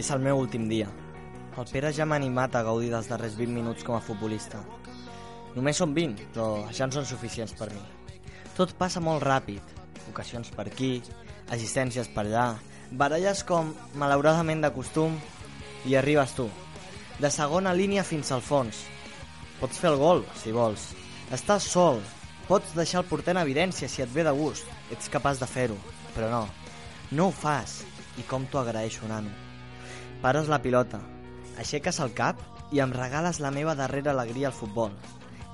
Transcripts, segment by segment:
És el meu últim dia. El Pere ja m'ha animat a gaudir dels darrers 20 minuts com a futbolista. Només són 20, però ja en són suficients per mi. Tot passa molt ràpid. Ocasions per aquí, assistències per allà, baralles com, malauradament de costum, i arribes tu. De segona línia fins al fons. Pots fer el gol, si vols. Estàs sol. Pots deixar el porter en evidència si et ve de gust. Ets capaç de fer-ho. Però no. No ho fas. I com t'ho agraeixo, nano. Pares la pilota, aixeques el cap i em regales la meva darrera alegria al futbol.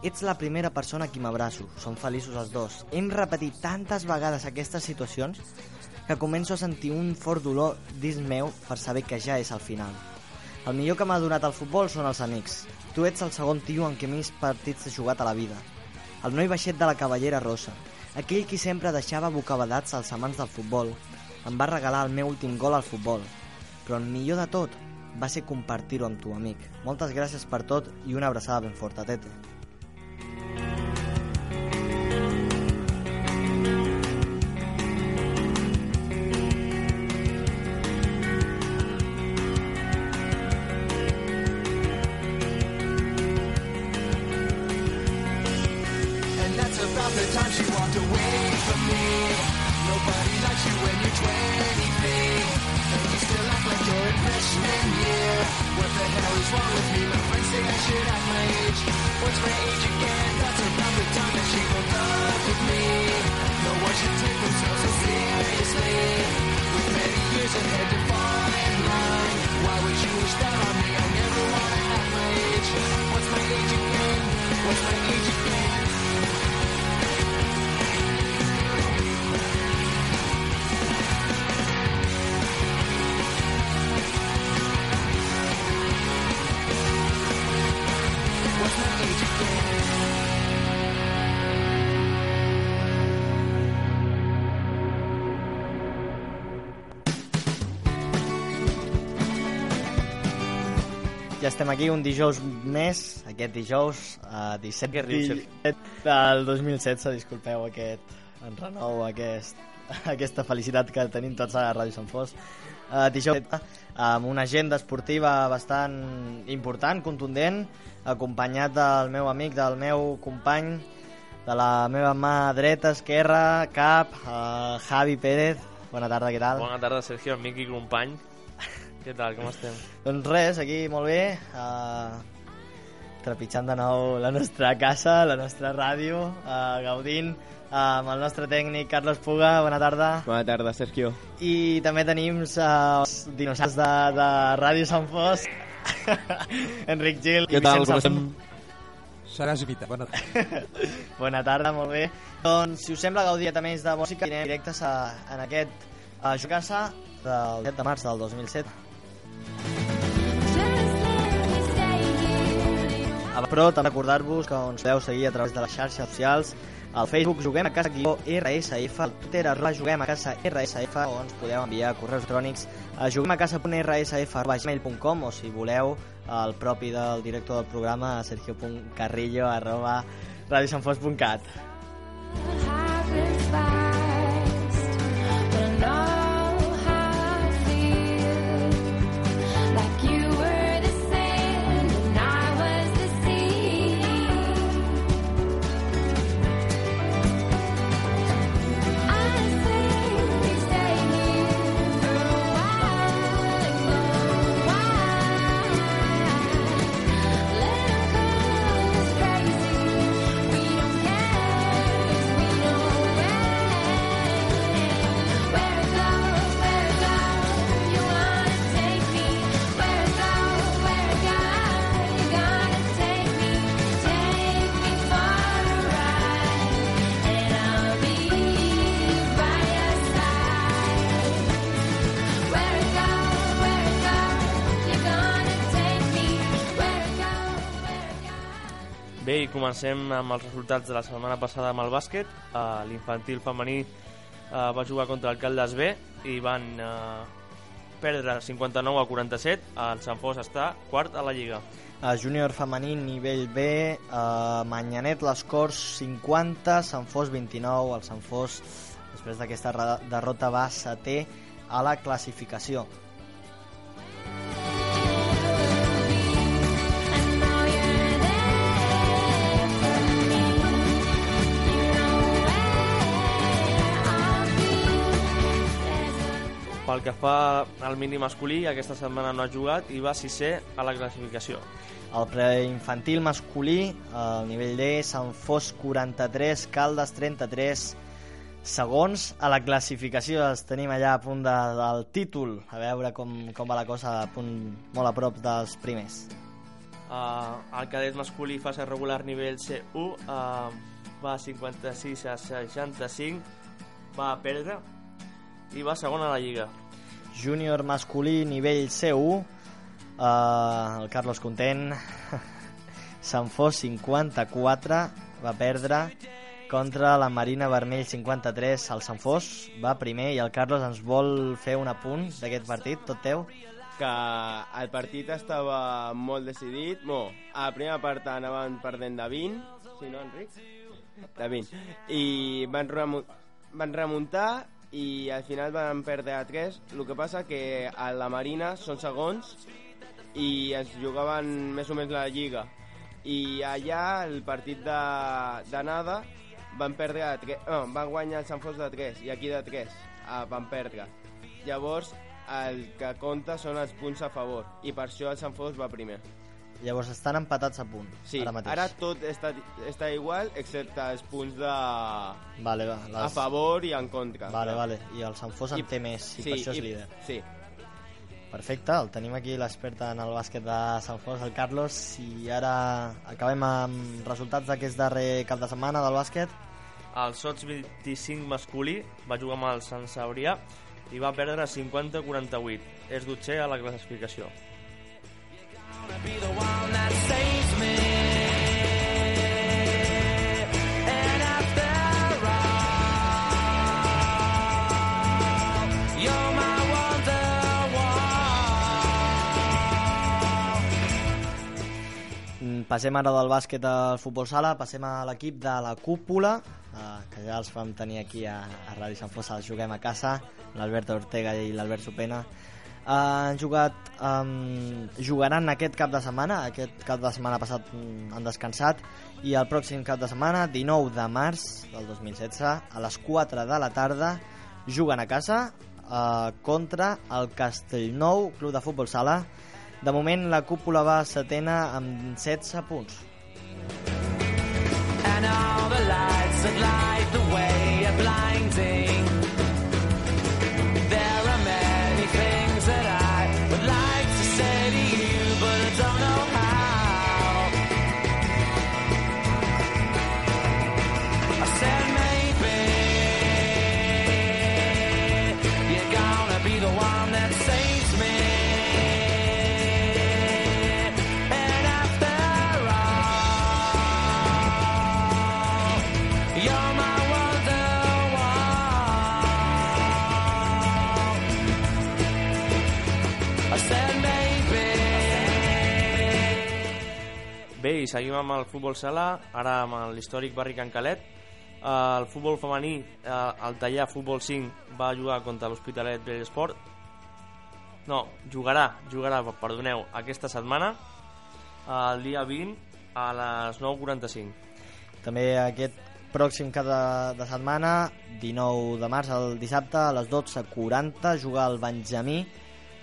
Ets la primera persona a qui m'abraço. Som feliços els dos. Hem repetit tantes vegades aquestes situacions que començo a sentir un fort dolor dins meu per saber que ja és el final. El millor que m'ha donat el futbol són els amics. Tu ets el segon tio en què més partits he jugat a la vida. El noi baixet de la cavallera rosa. Aquell qui sempre deixava bocabadats als amants del futbol. Em va regalar el meu últim gol al futbol. Però el millor de tot va ser compartir-ho amb tu, amic. Moltes gràcies per tot i una abraçada ben forta, Tete. You when you're 23. And you still act like you're in freshman year. What the hell is wrong with me? My friends say I should act my age. What's my age again? That's about the time that she broke up with me. No one should take themselves so seriously. With many years ahead to fall in line. Why would you wish that on me? I never wanna act my age. What's my age again? What's my age again? Ja estem aquí un dijous més, aquest dijous, uh, 17 Què rius, di- del 2016, disculpeu aquest enrenou, aquest, aquesta felicitat que tenim tots a Ràdio Sant Fos. Uh, dijous amb una agenda esportiva bastant important, contundent, acompanyat del meu amic, del meu company, de la meva mà dreta, esquerra, cap, uh, Javi Pérez. Bona tarda, què tal? Bona tarda, Sergio, amic i company. Què tal, com estem? Doncs res, aquí molt bé, uh, trepitjant de nou la nostra casa, la nostra ràdio, uh, gaudint uh, amb el nostre tècnic Carlos Puga, bona tarda. Bona tarda, Sergio. I també tenim uh, els dinosaures de, de Ràdio Sant Fos, Enric Gil Què i tal, Vicenç com estem? Seràs imita. Bona tarda. Bona tarda, molt bé. Doncs, si us sembla, gaudir també de música, anirem directes a, en aquest a Jocassa del 7 de març del 2007. Però també recordar-vos que ens podeu seguir a través de les xarxes socials. Al Facebook Juguem a Casa guió RSF, al Twitter arroba Juguem a Casa RSF o ens podeu enviar correus electrònics a juguemacasa.rsf arroba gmail.com o si voleu el propi del director del programa sergio.carrillo arroba radiosanfos.cat comencem amb els resultats de la setmana passada amb el bàsquet. Uh, L'infantil femení uh, va jugar contra el Caldes B i van uh, perdre 59 a 47. El Sant Fos està quart a la Lliga. A júnior femení, nivell B, a Manyanet, les Corts 50, Sant Fos 29. El Sant Fos, després d'aquesta derrota, va setè a la classificació. Pel que fa al mini masculí, aquesta setmana no ha jugat i va sisè a la classificació. El preinfantil masculí, al nivell D, Sant Fos 43, Caldes 33, segons a la classificació. Els tenim allà a punt de, del títol, a veure com, com va la cosa, a punt molt a prop dels primers. Uh, el cadet masculí fase regular nivell C1 uh, va 56 a 65, va perdre i va segon a la Lliga. Júnior masculí, nivell C1, eh, el Carlos Content, Sant Fos 54, va perdre contra la Marina Vermell 53, el Sant Fos va primer i el Carlos ens vol fer un apunt d'aquest partit, tot teu. que el partit estava molt decidit. Bueno, a la primera part anaven perdent de 20, si no, Enric? De 20. I van, remu van remuntar i al final van perdre a 3. El que passa que a la Marina són segons i es jugaven més o menys la Lliga. I allà, el partit de- d'anada, van perdre a 3, no, van guanyar el Sant Fos de 3 i aquí de 3 ah, van perdre. Llavors, el que compta són els punts a favor i per això el Sant Fos va primer. Llavors estan empatats a punt, Sí, ara mateix. ara tot està, està igual excepte els punts de a Vale, va, les... favor i en contra. Vale, vale. I el Sant Fos en I- té més, i per això és líder. Sí, Perfecte, el tenim aquí l'expert en el bàsquet de Sant Fos, el Carlos, i ara acabem amb resultats d'aquest darrer cap de setmana del bàsquet. El Sots 25 masculí va jugar amb el Sant Sabrià i va perdre 50-48. És dotzer a la classificació. Passem ara del bàsquet al futbol sala, passem a l'equip de la cúpula, eh, que ja els vam tenir aquí a, a Ràdio Sant Fos, els juguem a casa, l'Albert Ortega i l'Albert Supena. Uh, han jugat, um, jugaran aquest cap de setmana, aquest cap de setmana passat mm, han descansat, i el pròxim cap de setmana, 19 de març del 2016, a les 4 de la tarda, juguen a casa uh, contra el Castellnou, club de futbol sala, de moment, la cúpula va setena amb 16 punts. And all the lights that light Bé, i seguim amb el futbol sala, ara amb l'històric barri Can Calet. Eh, el futbol femení, eh, el Tallà Futbol 5 va jugar contra l'Hospitalet Bellesport. No, jugarà, jugarà, perdoneu, aquesta setmana, el dia 20 a les 9.45. També aquest pròxim cap de, de setmana, 19 de març, el dissabte, a les 12.40, jugar el Benjamí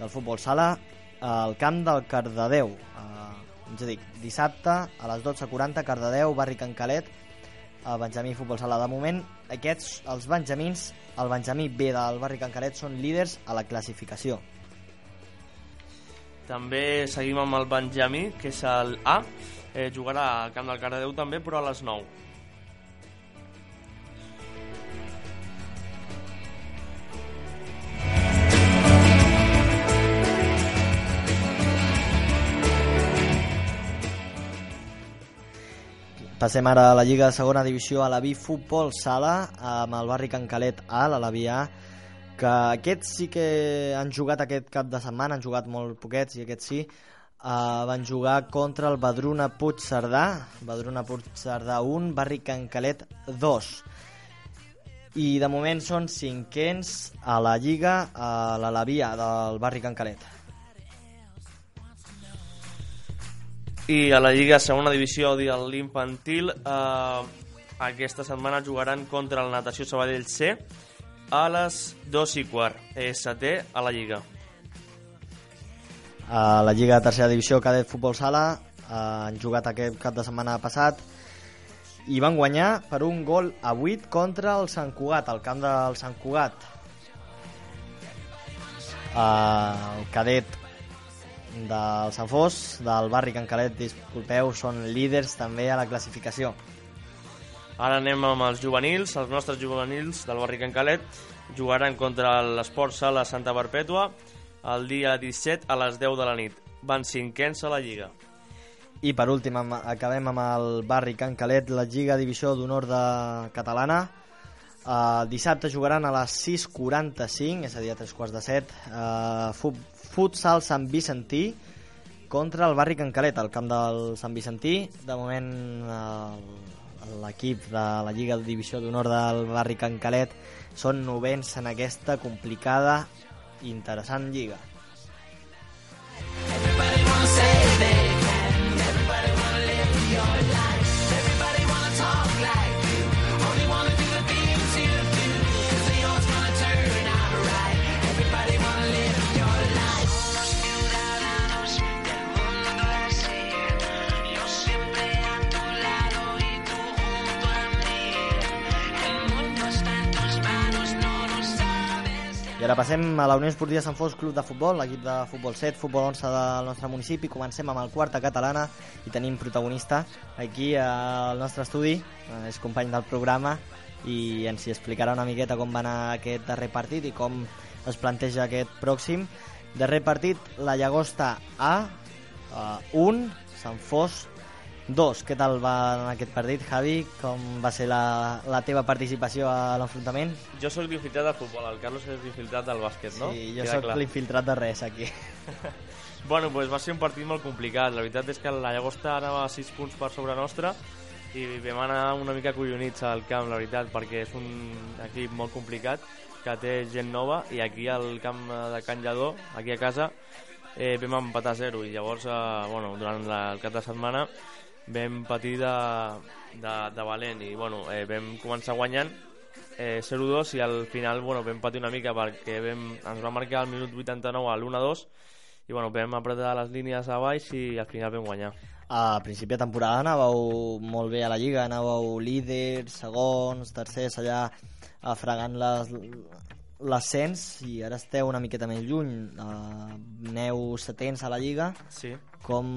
del futbol sala al camp del Cardedeu. Uh, ens dic, dissabte a les 12.40, Cardedeu, barri Can Calet, a Benjamí Futbol Sala. De moment, aquests, els benjamins, el Benjamí B del barri Can Calet, són líders a la classificació. També seguim amb el Benjamí, que és el A. Eh, jugarà al camp del Cardedeu també, però a les 9. Passem ara a la Lliga de Segona Divisió a la B Futbol Sala amb el barri Can Calet A, a l'Alaví A, que aquests sí que han jugat aquest cap de setmana, han jugat molt poquets i aquests sí. uh, van jugar contra el Badruna Puigcerdà, Badruna Puigcerdà 1, Barri Cancalet 2. I de moment són cinquens a la Lliga, a l'Alavia del Barri Cancalet. I a la Lliga Segona Divisió de l'Infantil eh, aquesta setmana jugaran contra el Natació Sabadell C a les 2 i quart, ST a la Lliga. A la Lliga de Tercera Divisió Cadet Futbol Sala eh, han jugat aquest cap de setmana passat i van guanyar per un gol a 8 contra el Sant Cugat, al camp del Sant Cugat. Uh, el cadet del Sant Fos, del barri Can Calet, disculpeu, són líders també a la classificació. Ara anem amb els juvenils, els nostres juvenils del barri Can Calet jugaran contra l'Esport Sala Santa Perpètua el dia 17 a les 10 de la nit. Van cinquens a la Lliga. I per últim acabem amb el barri Can Calet, la Lliga Divisió d'Honor de Catalana. Uh, dissabte jugaran a les 6.45, és a dir, a tres quarts de set, uh, fut, futsal Sant Vicentí contra el barri Can Calet, al camp del Sant Vicentí. De moment l'equip de la Lliga de Divisió d'Honor del barri Can Calet són novens en aquesta complicada i interessant lliga. Ara passem a la Unió Esportiva Sant Fos Club de Futbol, l'equip de futbol 7, futbol 11 del nostre municipi. Comencem amb el quarta catalana i tenim protagonista aquí al nostre estudi, eh, és company del programa i ens hi explicarà una miqueta com va anar aquest darrer partit i com es planteja aquest pròxim. Darrer partit, la Llagosta A, uh, 1, Sant Fos 2. Què tal va anar aquest partit, Javi? Com va ser la, la teva participació a l'enfrontament? Jo sóc l'infiltrat del futbol, el Carlos és l'infiltrat del bàsquet, no? Sí, jo Queda sóc l'infiltrat de res aquí. Bueno, pues va ser un partit molt complicat. La veritat és que la Llagosta anava a 6 punts per sobre nostra i vam anar una mica collonits al camp, la veritat, perquè és un equip molt complicat que té gent nova i aquí al camp de Can Lledó, aquí a casa, eh, vam empatar a 0 i llavors, eh, bueno, durant la, el cap de setmana vam patir de, de, de valent i bueno, eh, vam començar guanyant eh, 0-2 i al final bueno, vam patir una mica perquè vam, ens va marcar al minut 89 a l'1-2 i bueno, vam apretar les línies a baix i al final vam guanyar. A principi de temporada anàveu molt bé a la Lliga, anàveu líders, segons, tercers, allà eh, fregant les l'ascens i ara esteu una miqueta més lluny uh, aneu setents a la Lliga Sí. com,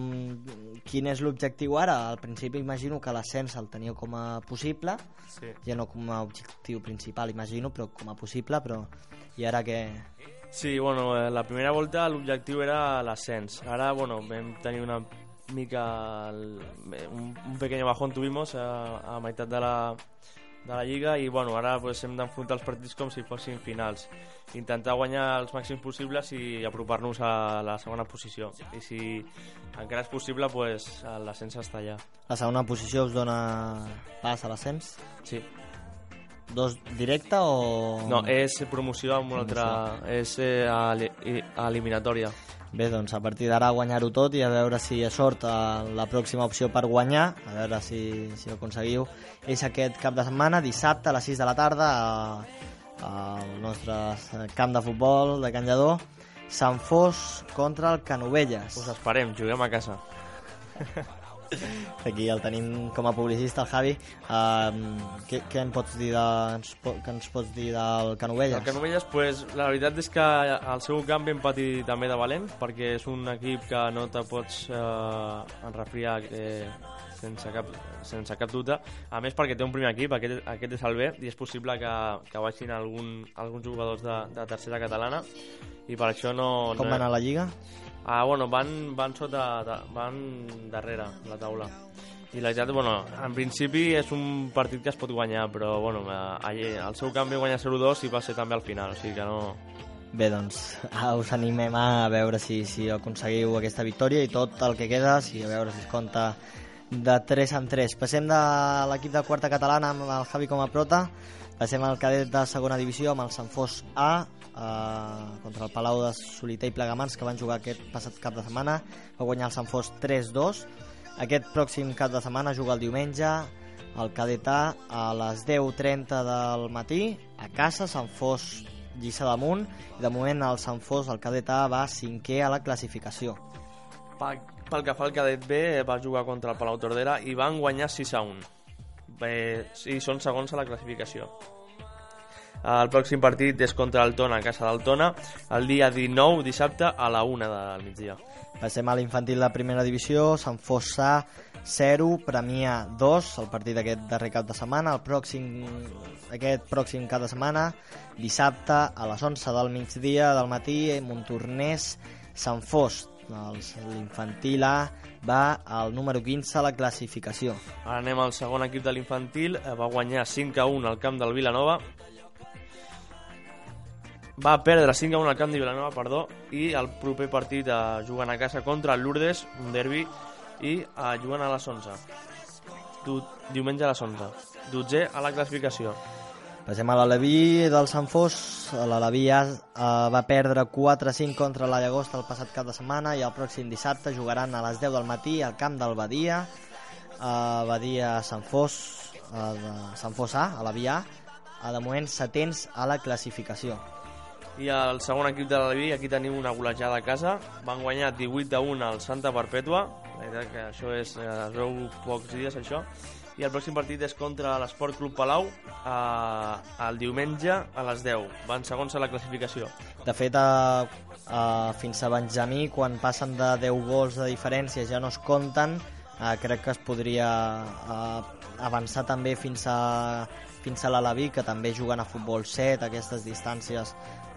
quin és l'objectiu ara? Al principi imagino que l'ascens el teníeu com a possible Sí. ja no com a objectiu principal imagino, però com a possible però i ara que Sí, bueno, eh, la primera volta l'objectiu era l'ascens. Ara, bueno, vam tenir una mica... el- eh, un, un pequeño bajón tuvimos a, a meitat de la, de la Lliga i, bueno, ara pues, hem d'enfrontar els partits com si fossin finals. Intentar guanyar els màxims possibles i apropar-nos a la segona posició. I si encara és possible, pues, l'ascens està allà. la segona posició us dona pas a l'ascens? Sí. Dos directe o...? No, és promoció amb una altra... És eh, a, li- a eliminatòria. Bé, doncs a partir d'ara guanyar-ho tot i a veure si hi ha sort a la pròxima opció per guanyar, a veure si, si ho aconseguiu. És aquest cap de setmana, dissabte a les 6 de la tarda, a- al nostre camp de futbol de Can Lledó, Sant Fos contra el Canovelles. Us esperem, juguem a casa. Aquí el tenim com a publicista, el Javi. Um, què, què em pots dir de, ens, que ens pots dir del Canovelles? El Canovelles, pues, la veritat és que al seu camp vam patir també de valent, perquè és un equip que no te pots eh, enrefriar eh, sense, cap, sense cap dubte. A més, perquè té un primer equip, aquest, aquest és el B, i és possible que, que baixin algun, alguns jugadors de, de tercera catalana, i per això no... Com no, va anar la Lliga? Ah, bueno, van, van sota, de, van darrere la taula. I la veritat, bueno, en principi és un partit que es pot guanyar, però bueno, eh, allí, al seu canvi guanyar 0-2 i va ser també al final, o sigui que no... Bé, doncs ah, us animem a veure si, si aconseguiu aquesta victòria i tot el que queda, si a veure si es compta de 3 en 3. Passem de l'equip de quarta catalana amb el Javi com a prota, passem al cadet de segona divisió amb el Sant Fos A, eh, contra el Palau de Soliter i Plegamans, que van jugar aquest passat cap de setmana, va guanyar el Sant Fos 3-2. Aquest pròxim cap de setmana juga el diumenge el cadet A les 10.30 del matí, a casa, Sant Fos Lliçà damunt, i de moment el Sant Fos, el cadet A, va cinquè a la classificació. Pel, pel que fa al cadet B, va jugar contra el Palau Tordera i van guanyar 6 a 1. Bé, sí, són segons a la classificació. El pròxim partit és contra el Tona, a casa del Tona, el dia 19, dissabte, a la 1 del migdia. Passem a l'infantil de primera divisió, Sant Fossà 0, Premià 2, el partit d'aquest darrer cap de setmana. El pròxim, aquest pròxim cap de setmana, dissabte a les 11 del migdia del matí, Montornès, Sant Fos. L'infantil A va al número 15 a la classificació. Ara anem al segon equip de l'infantil, eh, va guanyar 5 a 1 al camp del Vilanova. Va perdre 5 a 1 al camp de Vilanova, perdó, i el proper partit eh, jugant a casa contra el Lourdes, un derbi, i eh, jugant a les 11. Du diumenge a les 11. Dotzè a la classificació. Passem a l'Aleví del Sant Fos. L'Aleví ja eh, va perdre 4-5 contra la Llagosta el passat cap de setmana i el pròxim dissabte jugaran a les 10 del matí al camp del Badia. Uh, Badia Sant Fos, de Sant Fos A, a la Via, uh, de moment setents a la classificació. I el segon equip de l'Aleví, aquí tenim una golejada a casa. Van guanyar 18 a 1 al Santa Perpètua. La veritat que això és, eh, es veu pocs dies, això. I el pròxim partit és contra l'Esport Club Palau eh, el diumenge a les 10. Van segons a la classificació. De fet, uh, uh, fins a Benjamí, quan passen de 10 gols de diferència ja no es compten, uh, crec que es podria uh, avançar també fins a, fins a l'Alaví, que també juguen a futbol 7, aquestes distàncies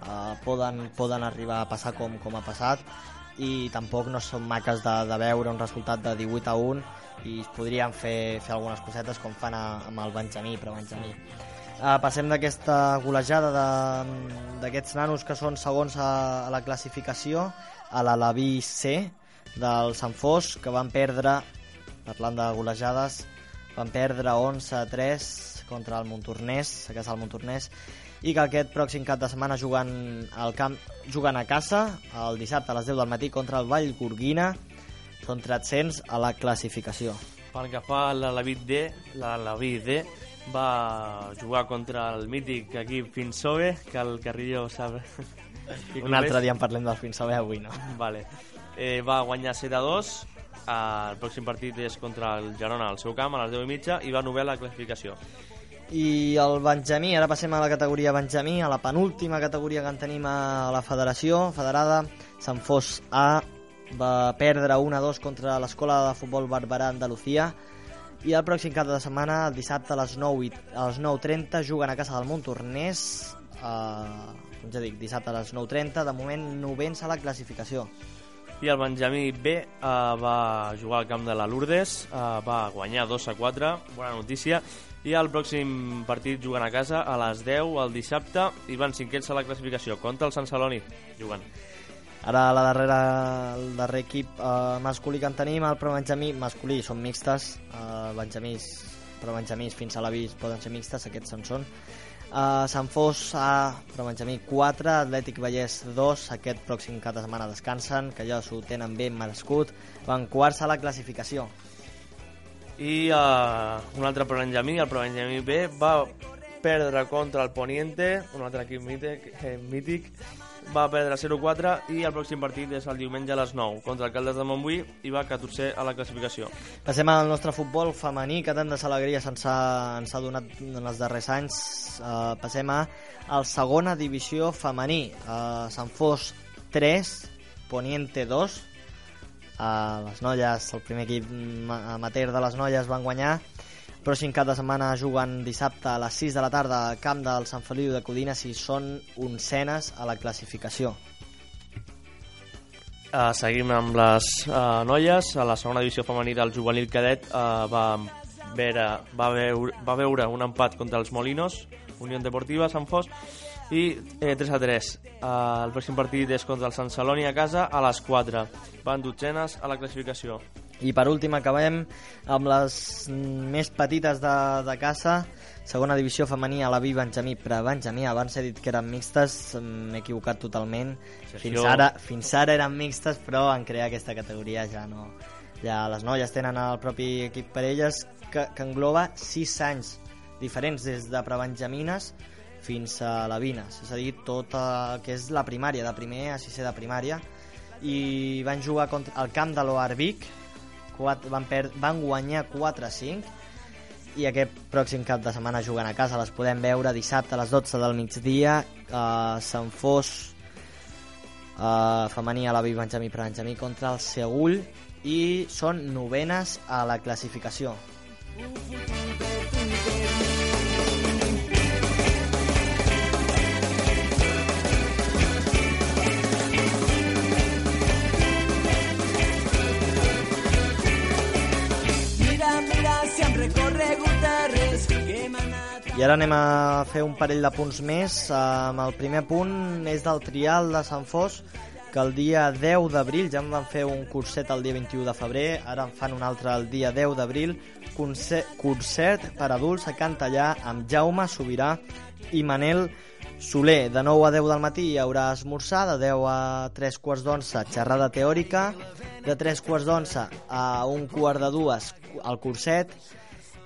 uh, poden, poden arribar a passar com, com ha passat i tampoc no són maques de, de veure un resultat de 18 a 1 i podrien fer, fer algunes cosetes com fan a, amb el Benjamí, però Benjamí. Uh, passem d'aquesta golejada d'aquests nanos que són segons a, a la classificació a l'Alaví C del Sant Fos que van perdre parlant de golejades van perdre 11 a 3 contra el Montornès a casa del Montornès i que aquest pròxim cap de setmana jugant al camp jugant a casa el dissabte a les 10 del matí contra el Vall Gorguina són 300 a la classificació Pel que fa a l'Alaví D, l'Alaví D va jugar contra el mític equip Finsove, que el Carrillo sap... un altre dia en parlem del fins a avui no? Vale. Eh, va guanyar 7 a 2. Eh, el pròxim partit és contra el Girona al seu camp a les 10 i mitja i va novel la classificació. I el Benjamí, ara passem a la categoria Benjamí, a la penúltima categoria que en tenim a la federació federada. Sant Fos A va perdre 1-2 contra l'escola de futbol Barberà Andalucía. I el pròxim cap de setmana, el dissabte a les 9 i, a les 9.30 juguen a casa del Montornès eh, ja dic, dissabte a les 9.30 de moment novens a la classificació. I el Benjamí B eh, va jugar al camp de la Lourdes, eh, va guanyar 2 a 4, bona notícia, i el pròxim partit jugant a casa a les 10 el dissabte i van cinquens a la classificació contra el Sant Celoni jugant. Ara la darrera, el darrer equip eh, masculí que en tenim, el Pro Benjamí, masculí, són mixtes, eh, Benjamís, Pro Benjamís fins a l'avís poden ser mixtes, aquests en són. Uh, Sant Fos A, Pro Benjamí 4, Atlètic Vallès 2, aquest pròxim cap de setmana descansen, que ja s'ho tenen ben merescut, van quarts a la classificació. I uh, un altre Benjamí, el Benjamí B, va perdre contra el Poniente, un altre equip mític, eh, mític va perdre 0-4 i el pròxim partit és el diumenge a les 9 contra el Caldes de Montbui i va 14 a la classificació. Passem al nostre futbol femení, que tant de alegria se'ns ha, ens ha donat en els darrers anys. Uh, passem a el segona divisió femení. Uh, Sant Fos 3, Poniente 2. Uh, les noies, el primer equip ma- amateur de les noies van guanyar. Pròxim cap de setmana juguen dissabte a les 6 de la tarda al camp del Sant Feliu de Codines i són oncenes a la classificació. Uh, seguim amb les uh, noies. A la segona divisió femení del juvenil cadet uh, va, veure, va, veure, va veure un empat contra els Molinos, Unió Deportiva, Sant Fos, i eh, 3 a 3. Eh, el pròxim partit és contra el Sant Celoni a casa a les 4. Van dotzenes a la classificació. I per últim acabem amb les més petites de, de casa, segona divisió femení a la Vi Benjamí pre-Benjamí, abans he dit que eren mixtes, m'he equivocat totalment, fins ara, fins ara eren mixtes, però en crear aquesta categoria ja no... Ja les noies tenen el propi equip per elles, que, que engloba 6 anys diferents des de prebenjamines fins a la Vines, és a dir, tot el que és la primària, de primer a sisè de primària, i van jugar contra el camp de l'Oar Vic, van, per, van guanyar 4 a 5 i aquest pròxim cap de setmana juguen a casa. Les podem veure dissabte a les 12 del migdia a Sant Fos uh, femení a la Vi Benjamí per Benjamí contra el Segull i són novenes a la classificació. Mira, I ara anem a fer un parell de punts més. Um, el primer punt és del trial de Sant Fos, que el dia 10 d'abril, ja en van fer un curset el dia 21 de febrer, ara en fan un altre el dia 10 d'abril, concert, per adults a Cantallà amb Jaume Sobirà i Manel Soler. De 9 a 10 del matí hi haurà esmorzar, de 10 a 3 quarts d'onze xerrada teòrica, de 3 quarts d'onze a un quart de dues al curset,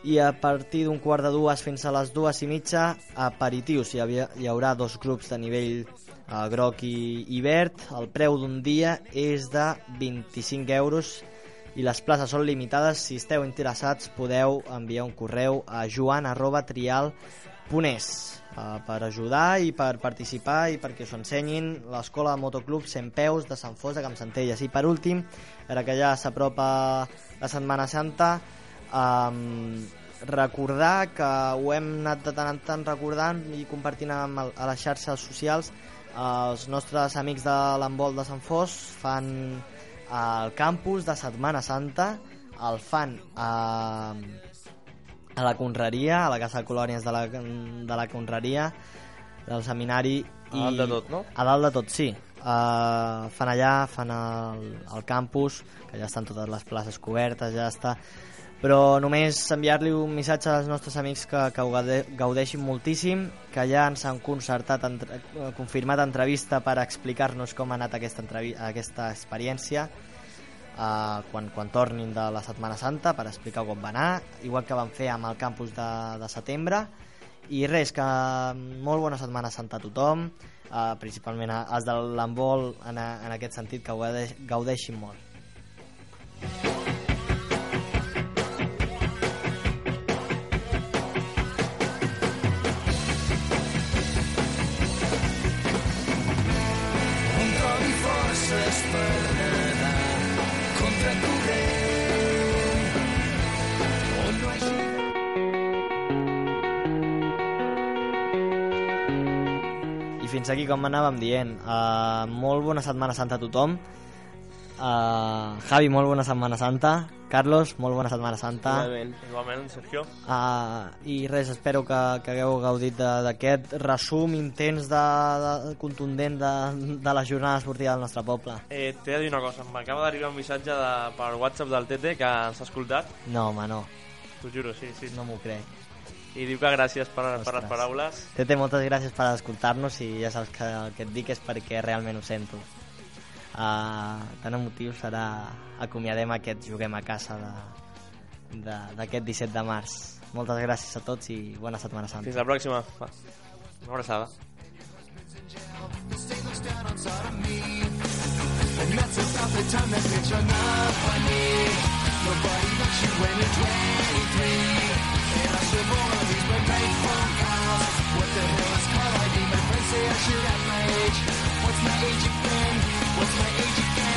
i a partir d'un quart de dues fins a les dues i mitja aperitius. Hi, havia, hi haurà dos grups de nivell eh, groc i, i verd. El preu d'un dia és de 25 euros i les places són limitades. Si esteu interessats podeu enviar un correu a joan arroba trial.es eh, per ajudar i per participar i perquè us ensenyin l'escola de motoclub 100 peus de Sant Fos de Campsentelles. I per últim, ara que ja s'apropa la Setmana Santa, um, recordar que ho hem anat de tant en tant recordant i compartint amb el, a les xarxes socials els nostres amics de l'embol de Sant Fos fan el campus de Setmana Santa el fan a, a la Conreria, a la Casa de Colònies de la, de la Conreria del seminari A dalt de tot, no? a dalt de tot, sí. Uh, fan allà, fan el, el campus, que ja estan totes les places cobertes, ja està. Però només enviar-li un missatge als nostres amics que, que ho gaude, gaudeixin moltíssim, que ja ens han concertat, entre, eh, confirmat entrevista per explicar-nos com ha anat aquesta, aquesta experiència uh, quan, quan tornin de la Setmana Santa per explicar com va anar, igual que van fer amb el campus de, de setembre i res, que molt bona Setmana Santa a tothom, uh, principalment als de l'embol en, en aquest sentit, que gaudeixin molt. Fins aquí, com anàvem dient, uh, molt bona Setmana Santa a tothom. Uh, Javi, molt bona Setmana Santa. Carlos, molt bona Setmana Santa. Igualment. Igualment, Sergio. Uh, I res, espero que, que hagueu gaudit de- d'aquest resum intens, de, de, contundent de, de la jornada esportiva del nostre poble. Eh, T'he de dir una cosa, m'acaba d'arribar un missatge de, per WhatsApp del TT que ens ha escoltat, No, home, no, t'ho juro, sí, sí. no m'ho crec. I diu que gràcies per, per Ostres. les paraules. Tete, moltes gràcies per escoltar-nos i ja saps que el que et dic és perquè realment ho sento. Uh, tan emotiu serà acomiadem aquest Juguem a casa de- de- d'aquest 17 de març. Moltes gràcies a tots i bona Setmana Santa. Fins la pròxima. Va. Una abraçada. And that's about the time that bitch hung up on me. Nobody likes you when you're 23. What's my age again? What's my age again?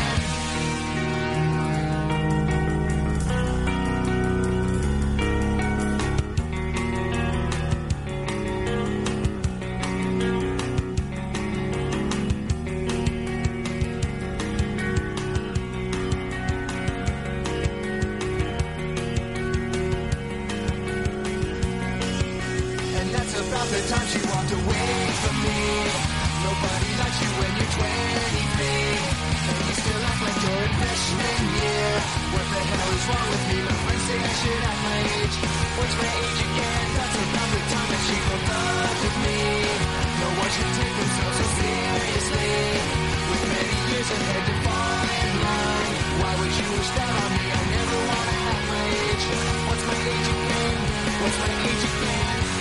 Wait for me. Nobody likes you when you're 23. And you still act like you're in freshman year. What the hell is wrong with me? My friends say I should act my age. What's my age again? That's another time that she will fuck with me. No one should take themselves so seriously. With many years ahead to fall in line. Why would you wish that on me? I never wanna act my age. What's my age again? What's my age again?